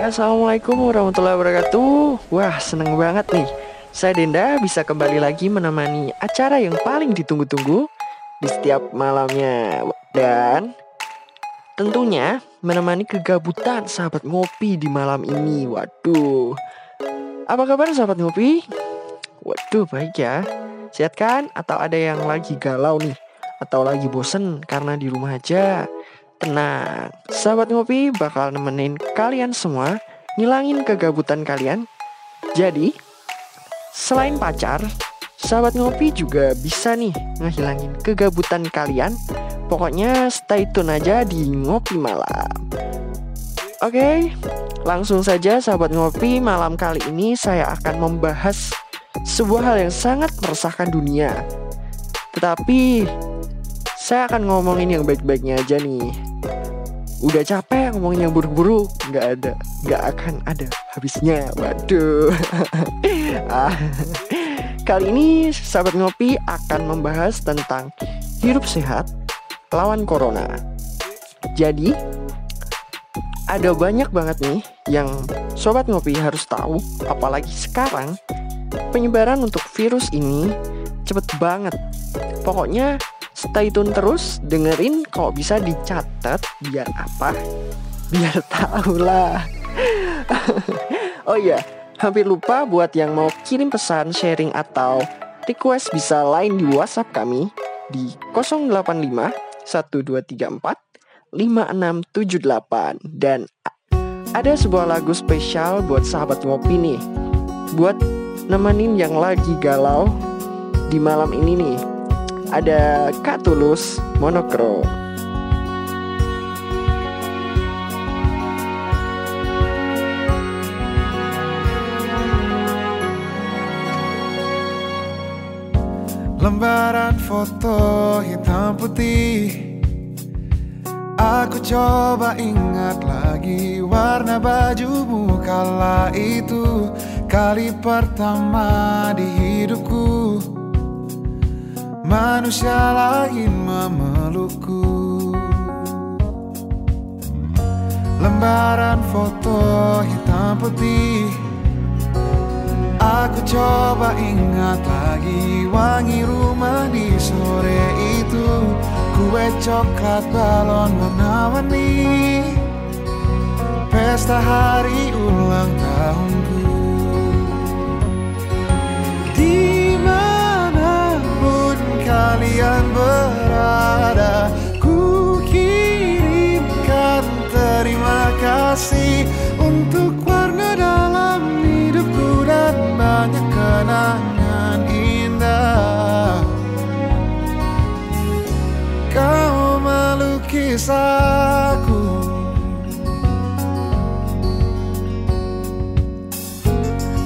Assalamualaikum warahmatullahi wabarakatuh Wah seneng banget nih Saya Denda bisa kembali lagi menemani acara yang paling ditunggu-tunggu Di setiap malamnya Dan tentunya menemani kegabutan sahabat ngopi di malam ini Waduh Apa kabar sahabat ngopi? Waduh baik ya Sehat kan? Atau ada yang lagi galau nih? Atau lagi bosen karena di rumah aja? Tenang, sahabat ngopi bakal nemenin kalian semua ngilangin kegabutan kalian. Jadi, selain pacar, sahabat ngopi juga bisa nih ngehilangin kegabutan kalian. Pokoknya stay tune aja di ngopi malam. Oke, langsung saja sahabat ngopi malam kali ini saya akan membahas sebuah hal yang sangat meresahkan dunia. Tetapi saya akan ngomongin yang baik-baiknya aja nih udah capek ngomongin yang buru-buru. Nggak ada. Nggak akan ada habisnya. Waduh. Ah. kali ini sahabat ngopi akan membahas tentang hidup sehat lawan corona. Jadi ada banyak banget nih yang sobat ngopi harus tahu. Apalagi sekarang penyebaran untuk virus ini cepet banget. Pokoknya stay tune terus dengerin kalau bisa dicatat biar apa? Biar tahu lah. Oh iya hampir lupa buat yang mau kirim pesan sharing atau request bisa lain di WhatsApp kami di 085 1234 5678 dan ada sebuah lagu spesial buat sahabat ngopi nih. Buat nemenin yang lagi galau di malam ini nih ada Kak Tulus Monokro. Lembaran foto hitam putih. Aku coba ingat lagi warna bajumu kala itu. Kali pertama di hidupku manusia lain memelukku. Lembaran foto hitam putih. Aku coba ingat lagi wangi rumah di sore itu. Kue coklat balon warna-warni. Pesta hari ulang tahunku kalian berada Ku kirimkan terima kasih Untuk warna dalam hidupku Dan banyak kenangan indah. Kau melukis aku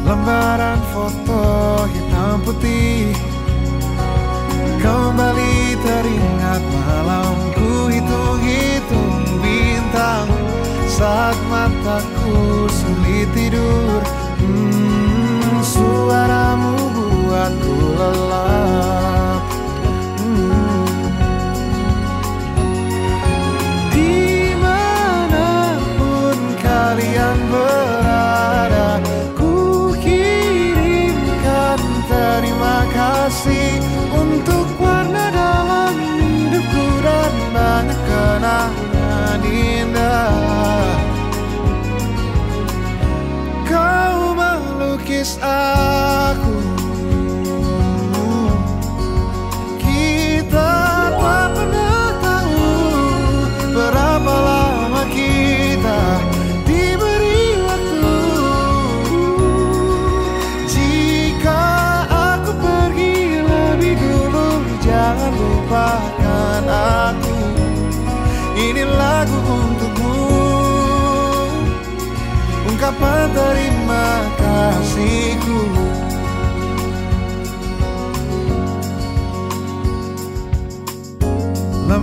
Lembaran foto hitam putih Kembali teringat malamku hitung-hitung bintang. Saat mataku sulit tidur hmm, Suaramu buatku lelap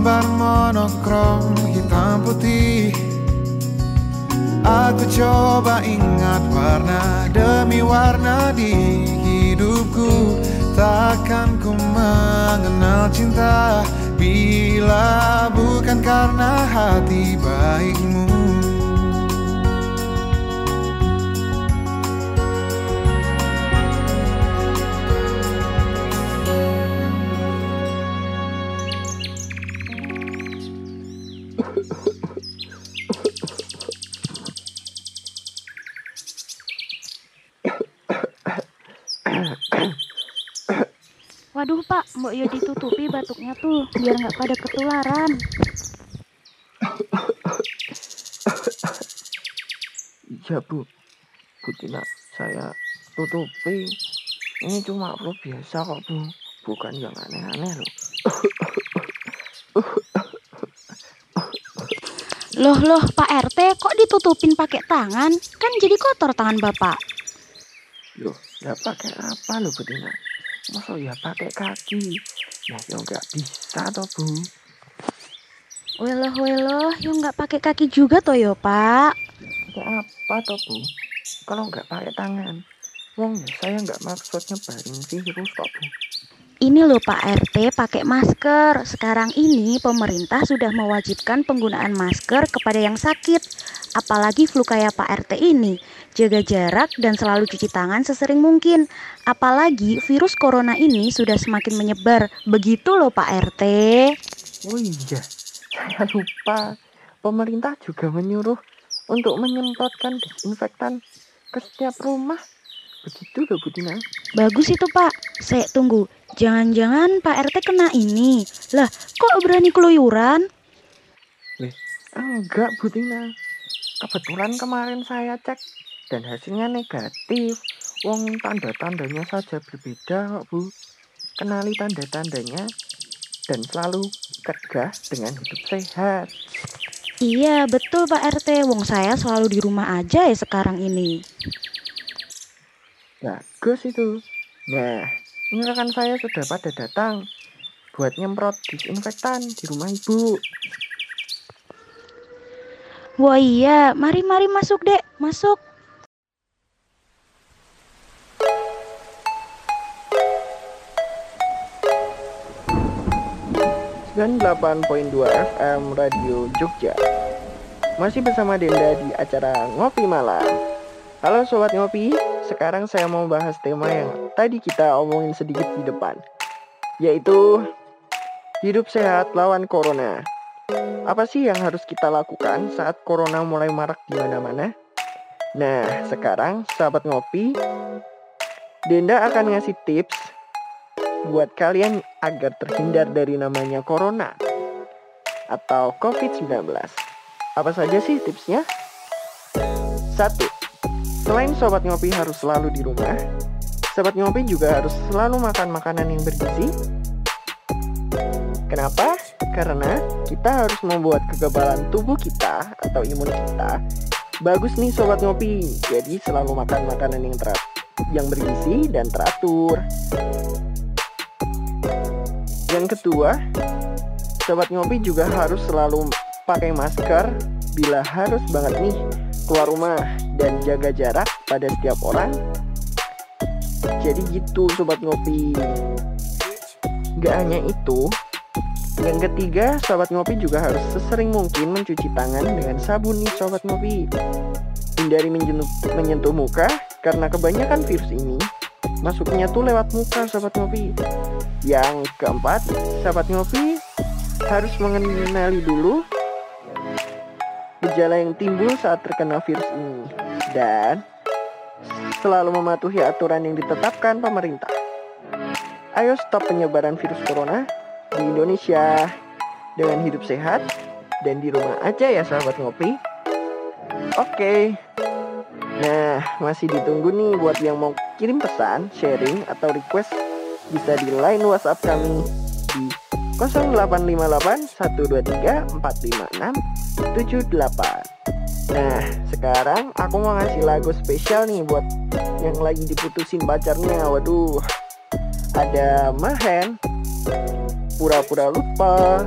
Lembar monokrom hitam putih. Aku coba ingat warna demi warna di hidupku. Takkan ku mengenal cinta Bila bukan karena hati baikmu Waduh pak, mbok yo ditutupi batuknya tuh biar nggak pada ketularan. Iya bu, Bu Tina, saya tutupi. Ini cuma flu biasa kok bu, bukan yang aneh-aneh loh. Loh loh Pak RT kok ditutupin pakai tangan? Kan jadi kotor tangan bapak. Loh, ya pakai apa loh Bu Tina? Masa ya pakai kaki? Ya ya nggak bisa toh bu. Weloh weloh, yo nggak pakai kaki juga toh yo pak. Pakai apa toh bu? Kalau nggak pakai tangan. Wong ya saya nggak maksud nyebarin virus kok bu. Ini loh Pak RT pakai masker. Sekarang ini pemerintah sudah mewajibkan penggunaan masker kepada yang sakit. Apalagi flu kayak Pak RT ini. Jaga jarak dan selalu cuci tangan sesering mungkin. Apalagi virus corona ini sudah semakin menyebar. Begitu loh Pak RT. Oh iya, saya lupa. Pemerintah juga menyuruh untuk menyemprotkan disinfektan ke setiap rumah. Begitu loh Bu Tina. Bagus itu Pak. Saya tunggu. Jangan-jangan Pak RT kena ini. Lah, kok berani keluyuran? Enggak Bu Tina. Kebetulan kemarin saya cek dan hasilnya negatif. Wong tanda-tandanya saja berbeda kok Bu. Kenali tanda-tandanya dan selalu cegah dengan hidup sehat. Iya, betul Pak RT. Wong saya selalu di rumah aja ya sekarang ini. Bagus itu. Nah, ini rekan saya sudah pada datang buat nyemprot disinfektan di rumah ibu. Wah iya, mari-mari masuk dek, masuk. 98.2 FM Radio Jogja. Masih bersama Denda di acara Ngopi Malam. Halo Sobat Ngopi, sekarang saya mau bahas tema yang tadi kita omongin sedikit di depan. Yaitu hidup sehat lawan Corona. Apa sih yang harus kita lakukan saat Corona mulai marak di mana-mana? Nah, sekarang sahabat ngopi, Denda akan ngasih tips buat kalian agar terhindar dari namanya corona atau COVID-19. Apa saja sih tipsnya? Satu, Selain sobat ngopi harus selalu di rumah, sobat ngopi juga harus selalu makan makanan yang bergizi. Kenapa? Karena kita harus membuat kekebalan tubuh kita atau imun kita bagus nih sobat ngopi. Jadi selalu makan makanan yang ter yang bergizi dan teratur. Yang kedua, sobat ngopi juga harus selalu pakai masker bila harus banget nih keluar rumah dan jaga jarak pada setiap orang. Jadi gitu sobat ngopi. Gak hanya itu, yang ketiga sobat ngopi juga harus sesering mungkin mencuci tangan dengan sabun nih sobat ngopi. Hindari menyentuh, menyentuh muka karena kebanyakan virus ini masuknya tuh lewat muka sobat ngopi. Yang keempat, sahabat ngopi harus mengenali dulu gejala yang timbul saat terkena virus ini dan selalu mematuhi aturan yang ditetapkan pemerintah. Ayo stop penyebaran virus corona di Indonesia dengan hidup sehat dan di rumah aja ya sahabat ngopi. Oke. Nah, masih ditunggu nih buat yang mau kirim pesan, sharing atau request bisa di line WhatsApp kami di 0858 123 456 78. Nah, sekarang aku mau ngasih lagu spesial nih buat yang lagi diputusin pacarnya. Waduh, ada Mahen, pura-pura lupa,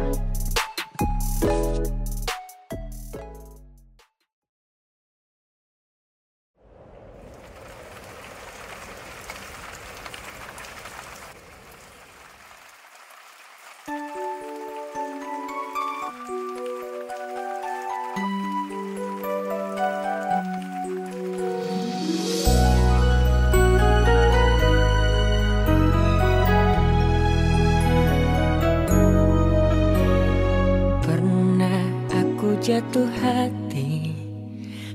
jatuh hati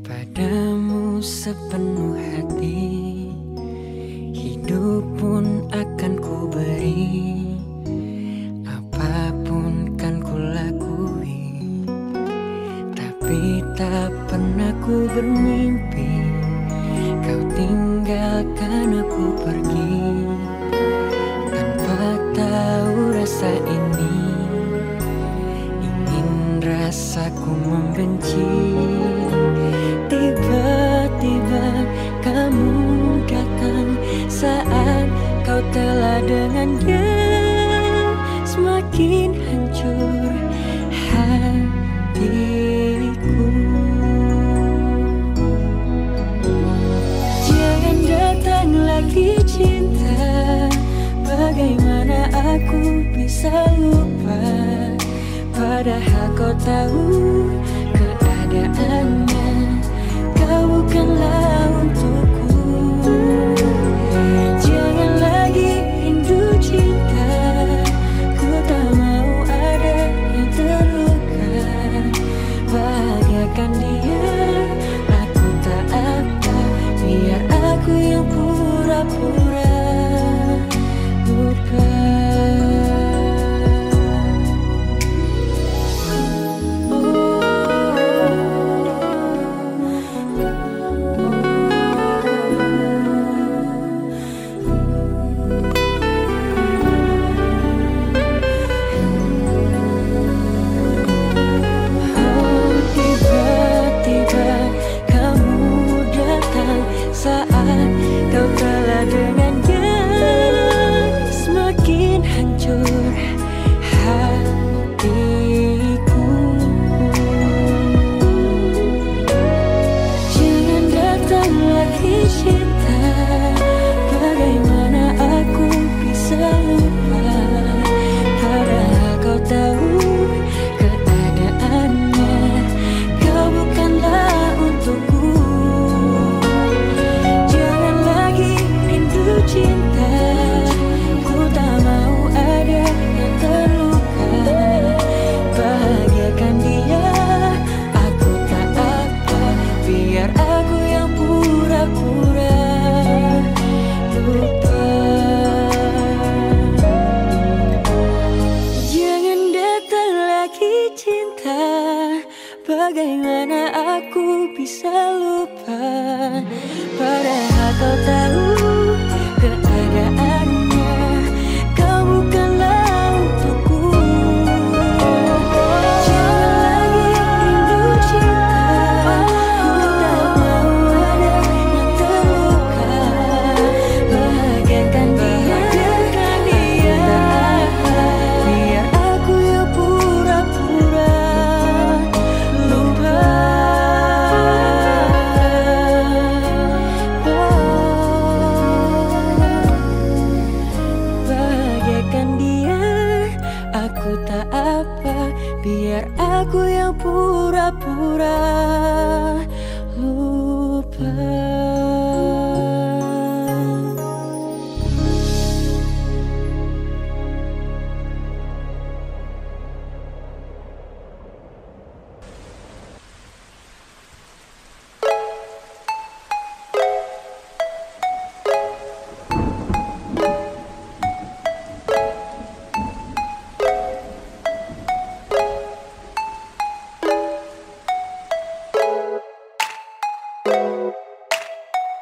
padamu sepenuh hati. Hidup pun akan ku beri Apa pun kan ku lakui Tapi tak pernah ku bermimpi Kau tinggalkan Tiba-tiba kamu datang Saat kau telah dengan dia Semakin hancur hatiku. Jangan datang lagi cinta. Bagaimana aku bisa lupa? Padahal kau tahu keadaannya Kau bukanlah untukku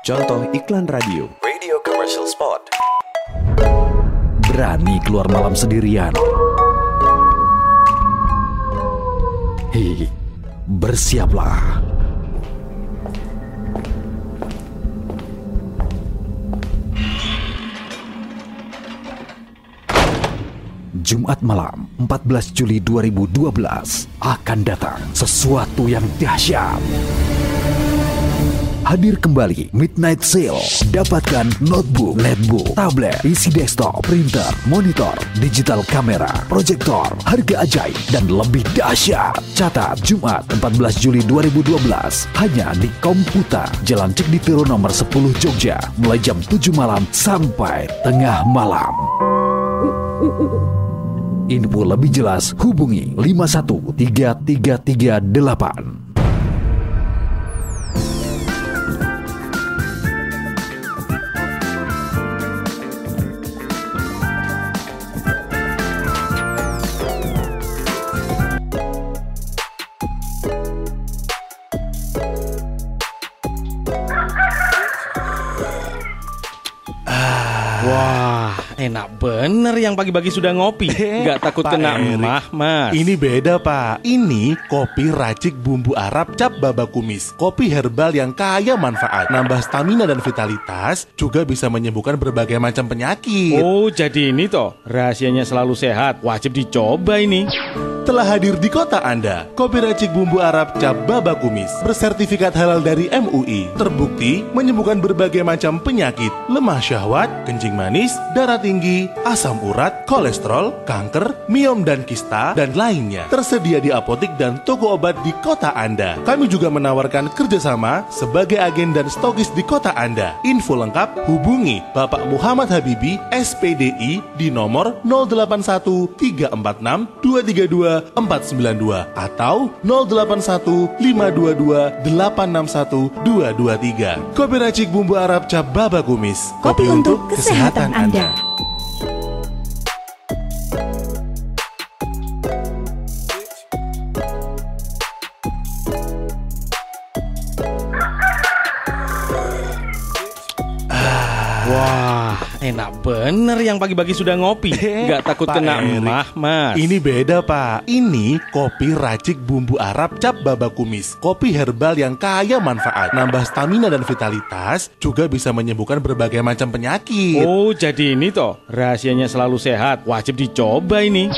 Contoh iklan radio. Radio commercial spot. Berani keluar malam sendirian. Hi, bersiaplah. Jumat malam 14 Juli 2012 akan datang sesuatu yang dahsyat. Hadir kembali Midnight Sale. Dapatkan notebook, netbook, tablet, PC desktop, printer, monitor, digital kamera, proyektor, harga ajaib, dan lebih dahsyat. Catat Jumat 14 Juli 2012 hanya di Komputa, Jalan Cek Ditiro nomor 10 Jogja, mulai jam 7 malam sampai tengah malam. Info lebih jelas hubungi 51338. Enak bener yang pagi-pagi sudah ngopi. Nggak takut Pak kena emah, Mas. Ini beda pak, ini kopi racik bumbu Arab cap baba kumis. Kopi herbal yang kaya manfaat. Nambah stamina dan vitalitas Juga bisa menyembuhkan berbagai macam penyakit. Oh, jadi ini toh rahasianya selalu sehat. Wajib dicoba ini. Telah hadir di kota Anda. Kopi racik bumbu Arab cap baba kumis. Bersertifikat halal dari MUI Terbukti menyembuhkan berbagai macam penyakit. Lemah syahwat, kencing manis, darah tinggi, asam urat, kolesterol, kanker, miom dan kista, dan lainnya Tersedia di apotik dan toko obat di kota Anda Kami juga menawarkan kerjasama sebagai agen dan stokis di kota Anda Info lengkap hubungi Bapak Muhammad Habibi SPDI di nomor 081 346 232 492 atau 081 522 861 223. Kopi racik bumbu Arab cap baba kumis. Kopi untuk kesehatan Anda. Wah, enak bener yang pagi-pagi sudah ngopi. Nggak takut Pak kena emah, Mas. Ini beda pak, ini kopi racik bumbu Arab cap baba kumis Kopi herbal yang kaya manfaat Nambah stamina dan vitalitas Juga bisa menyembuhkan berbagai macam penyakit Oh, jadi ini toh rahasianya selalu sehat. Wajib dicoba ini.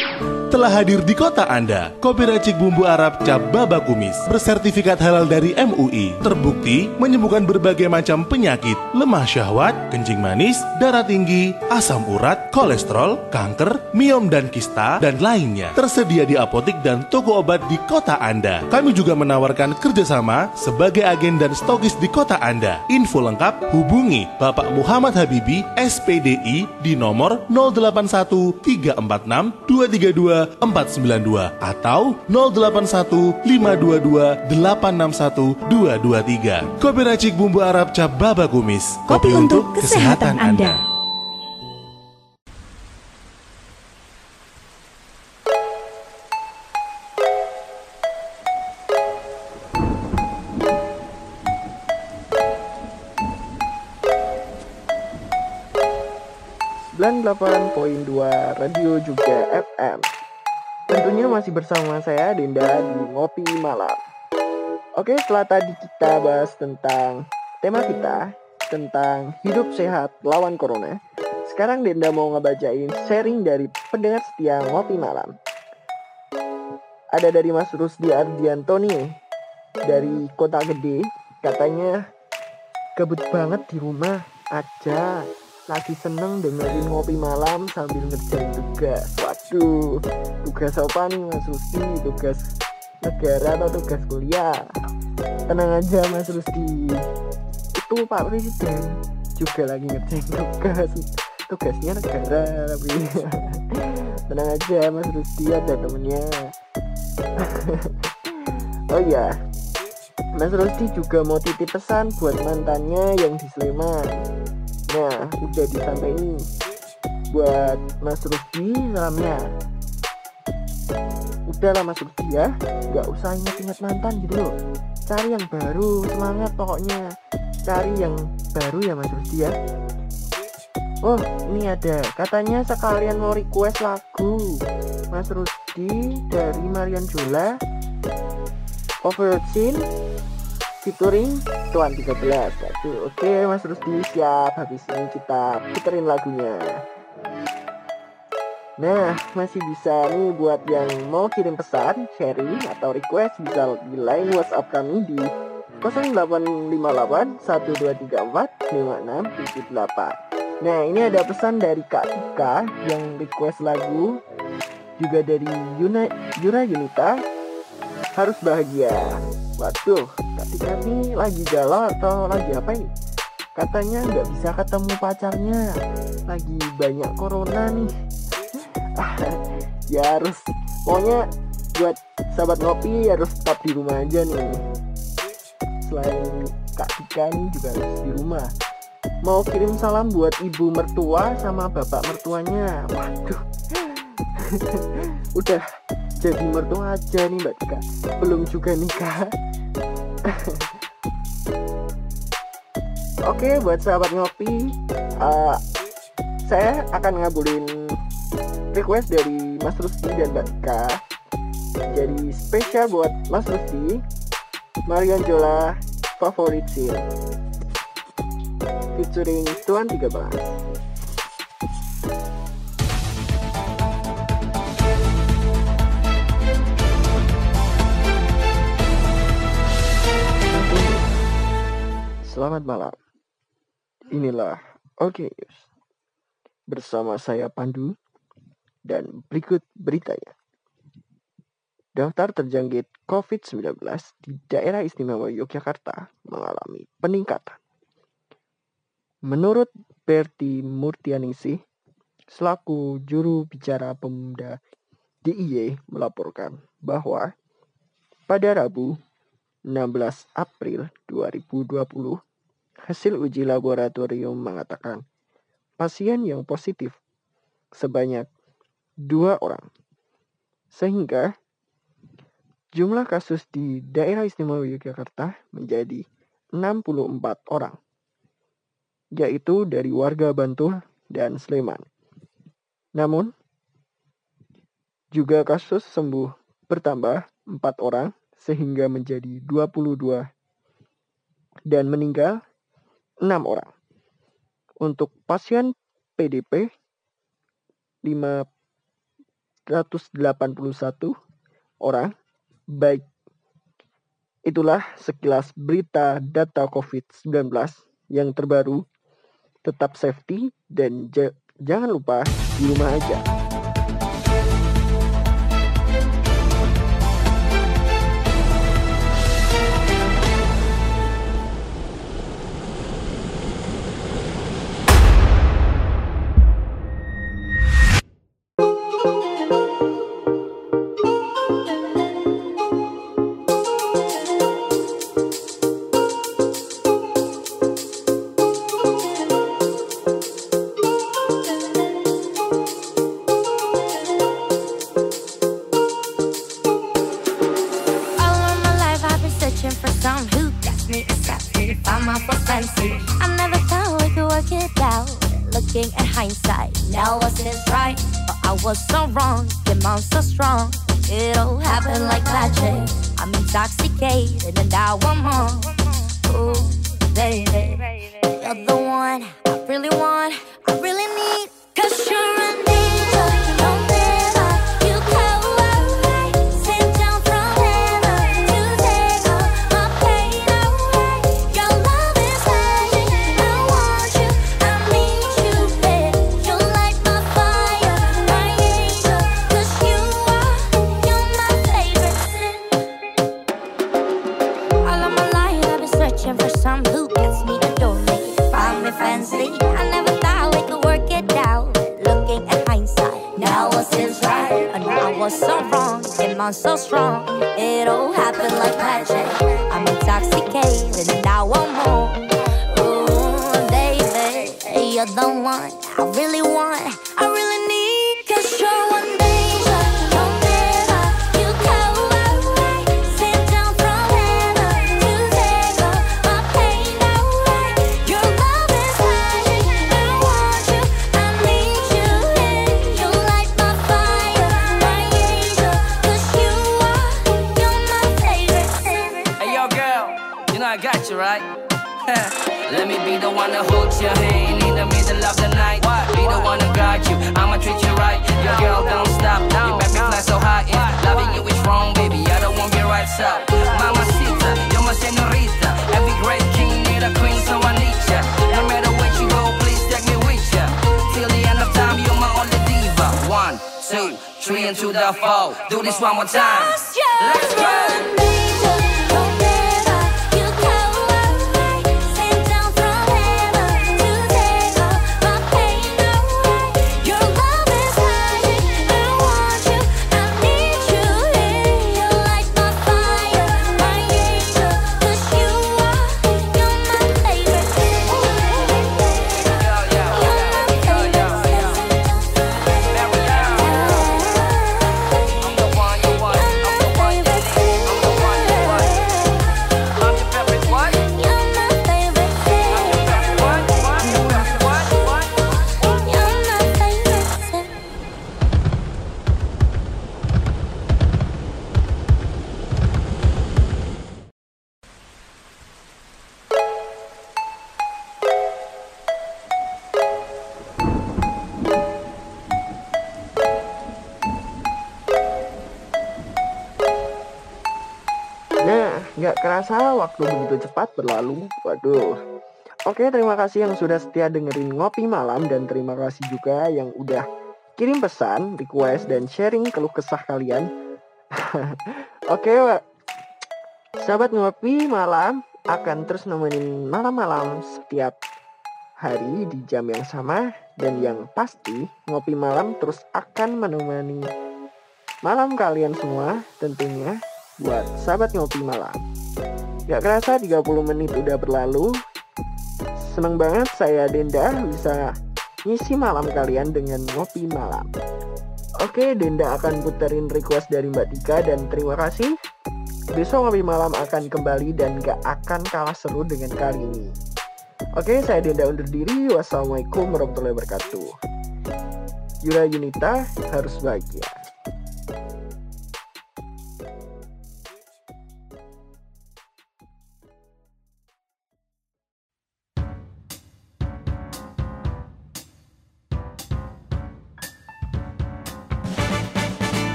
Telah hadir di kota Anda. Kopi racik bumbu Arab cap baba kumis Bersertifikat halal dari MUI Terbukti menyembuhkan berbagai macam penyakit Lemah syahwat, kencing manis, darah tinggi, asam urat, kolesterol, kanker, miom dan kista, dan lainnya. Tersedia di apotik dan toko obat di kota Anda. Kami juga menawarkan kerjasama sebagai agen dan stokis di kota Anda. Info lengkap hubungi Bapak Muhammad Habibi SPDI di nomor 081 346 232 492 atau 081 522 861 223. Kopi racik bumbu Arab cap baba kumis. Kopi untuk kesehatan Anda. delapan poin dua Radio juga FM. Tentunya masih bersama saya Dinda di Ngopi Malam. Oke, setelah tadi kita bahas tentang tema kita tentang hidup sehat lawan corona. Sekarang Dinda mau ngebacain sharing dari pendengar setia Ngopi Malam. Ada dari Mas Rusdi Ardianto nih dari Kota Gede. Katanya gabut banget di rumah aja lagi seneng dengerin ngopi malam sambil ngerjain tugas waduh tugas apa nih mas Rusdi tugas negara atau tugas kuliah? Tenang aja mas Rusdi itu Pak Presiden juga lagi ngerjain tugas. Tugasnya negara tapi tenang aja mas Rusdi ada temennya. Oh ya Mas Rusdi juga mau titip pesan buat mantannya yang di Sleman. Nah, udah disampaikan buat Mas Rusdi salamnya. Udah lah Mas Rusdi ya, nggak usah inget-inget mantan gitu loh. Cari yang baru, semangat pokoknya. Cari yang baru ya Mas Rusdi ya. Oh, ini ada. Katanya sekalian mau request lagu Mas Rusdi dari Marian Jola. Overchin featuring Tuan 13 Waduh, oke Mas Rusdi siap habis ini kita puterin lagunya Nah, masih bisa nih buat yang mau kirim pesan, sharing, atau request bisa di line WhatsApp kami di 0858 1234 5678 Nah, ini ada pesan dari Kak Tika yang request lagu juga dari Yuna, Yura Yunita harus bahagia. Waduh, Kak Tika ini lagi galau atau lagi apa ini? Katanya nggak bisa ketemu pacarnya. Lagi banyak corona nih Ya harus Pokoknya buat sahabat ngopi harus tetap di rumah aja nih. Selain Kak Tika nih juga harus di rumah. Mau kirim salam buat ibu mertua sama bapak mertuanya. Waduh. Udah jadi mertua aja nih Mbak Tika Belum juga nikah. Oke buat sahabat ngopi uh, saya akan ngabulin request dari Mas Rusdi dan Mbak Tika. Jadi spesial buat Mas Rusdi, Marion Jola Favorit Scene featuring Tuan 13. Selamat malam. Inilah Oke News. Bersama saya Pandu dan berikut beritanya. Daftar terjangkit COVID-19 di daerah istimewa Yogyakarta mengalami peningkatan. Menurut Berti Murtianingsih, selaku juru bicara pemuda DIY melaporkan bahwa pada Rabu 16 April 2020, hasil uji laboratorium mengatakan pasien yang positif sebanyak dua orang. Sehingga jumlah kasus di daerah istimewa Yogyakarta menjadi 64 orang. Yaitu dari warga Bantul dan Sleman. Namun, juga kasus sembuh bertambah 4 orang sehingga menjadi 22 dan meninggal 6 orang. Untuk pasien PDP 581 orang baik itulah sekilas berita data COVID-19 yang terbaru tetap safety dan jangan lupa di rumah aja. shuffle. Do this one more time. Let's go. Berlalu. Waduh. Oke, terima kasih yang sudah setia dengerin ngopi malam dan terima kasih juga yang udah kirim pesan, request dan sharing keluh kesah kalian. Oke. Sahabat ngopi malam akan terus nemenin malam-malam setiap hari di jam yang sama dan yang pasti ngopi malam terus akan menemani malam kalian semua tentunya buat sahabat ngopi malam. Gak kerasa 30 menit udah berlalu. Seneng banget saya Denda bisa ngisi malam kalian dengan ngopi malam. Oke, Denda akan puterin request dari Mbak Tika dan terima kasih. Besok ngopi malam akan kembali dan gak akan kalah seru dengan kali ini. Oke, saya Denda undur diri. Wassalamualaikum warahmatullahi wabarakatuh. Yura Yunita harus bahagia.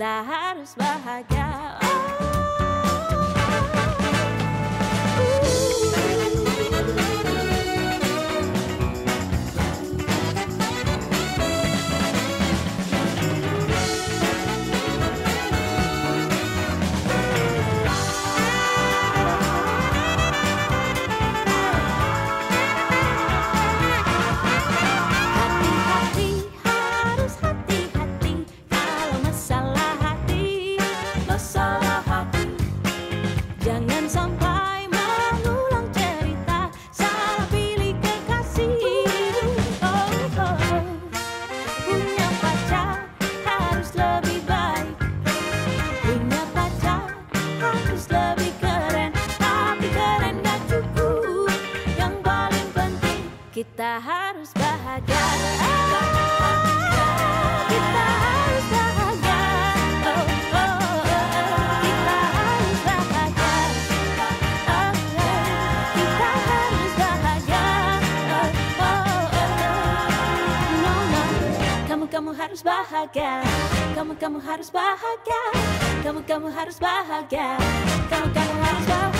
Kita kita harus bahagia. Kamu harus bahagia. Kamu kamu harus bahagia. Kamu kamu harus bahagia. Kamu kamu harus bahagia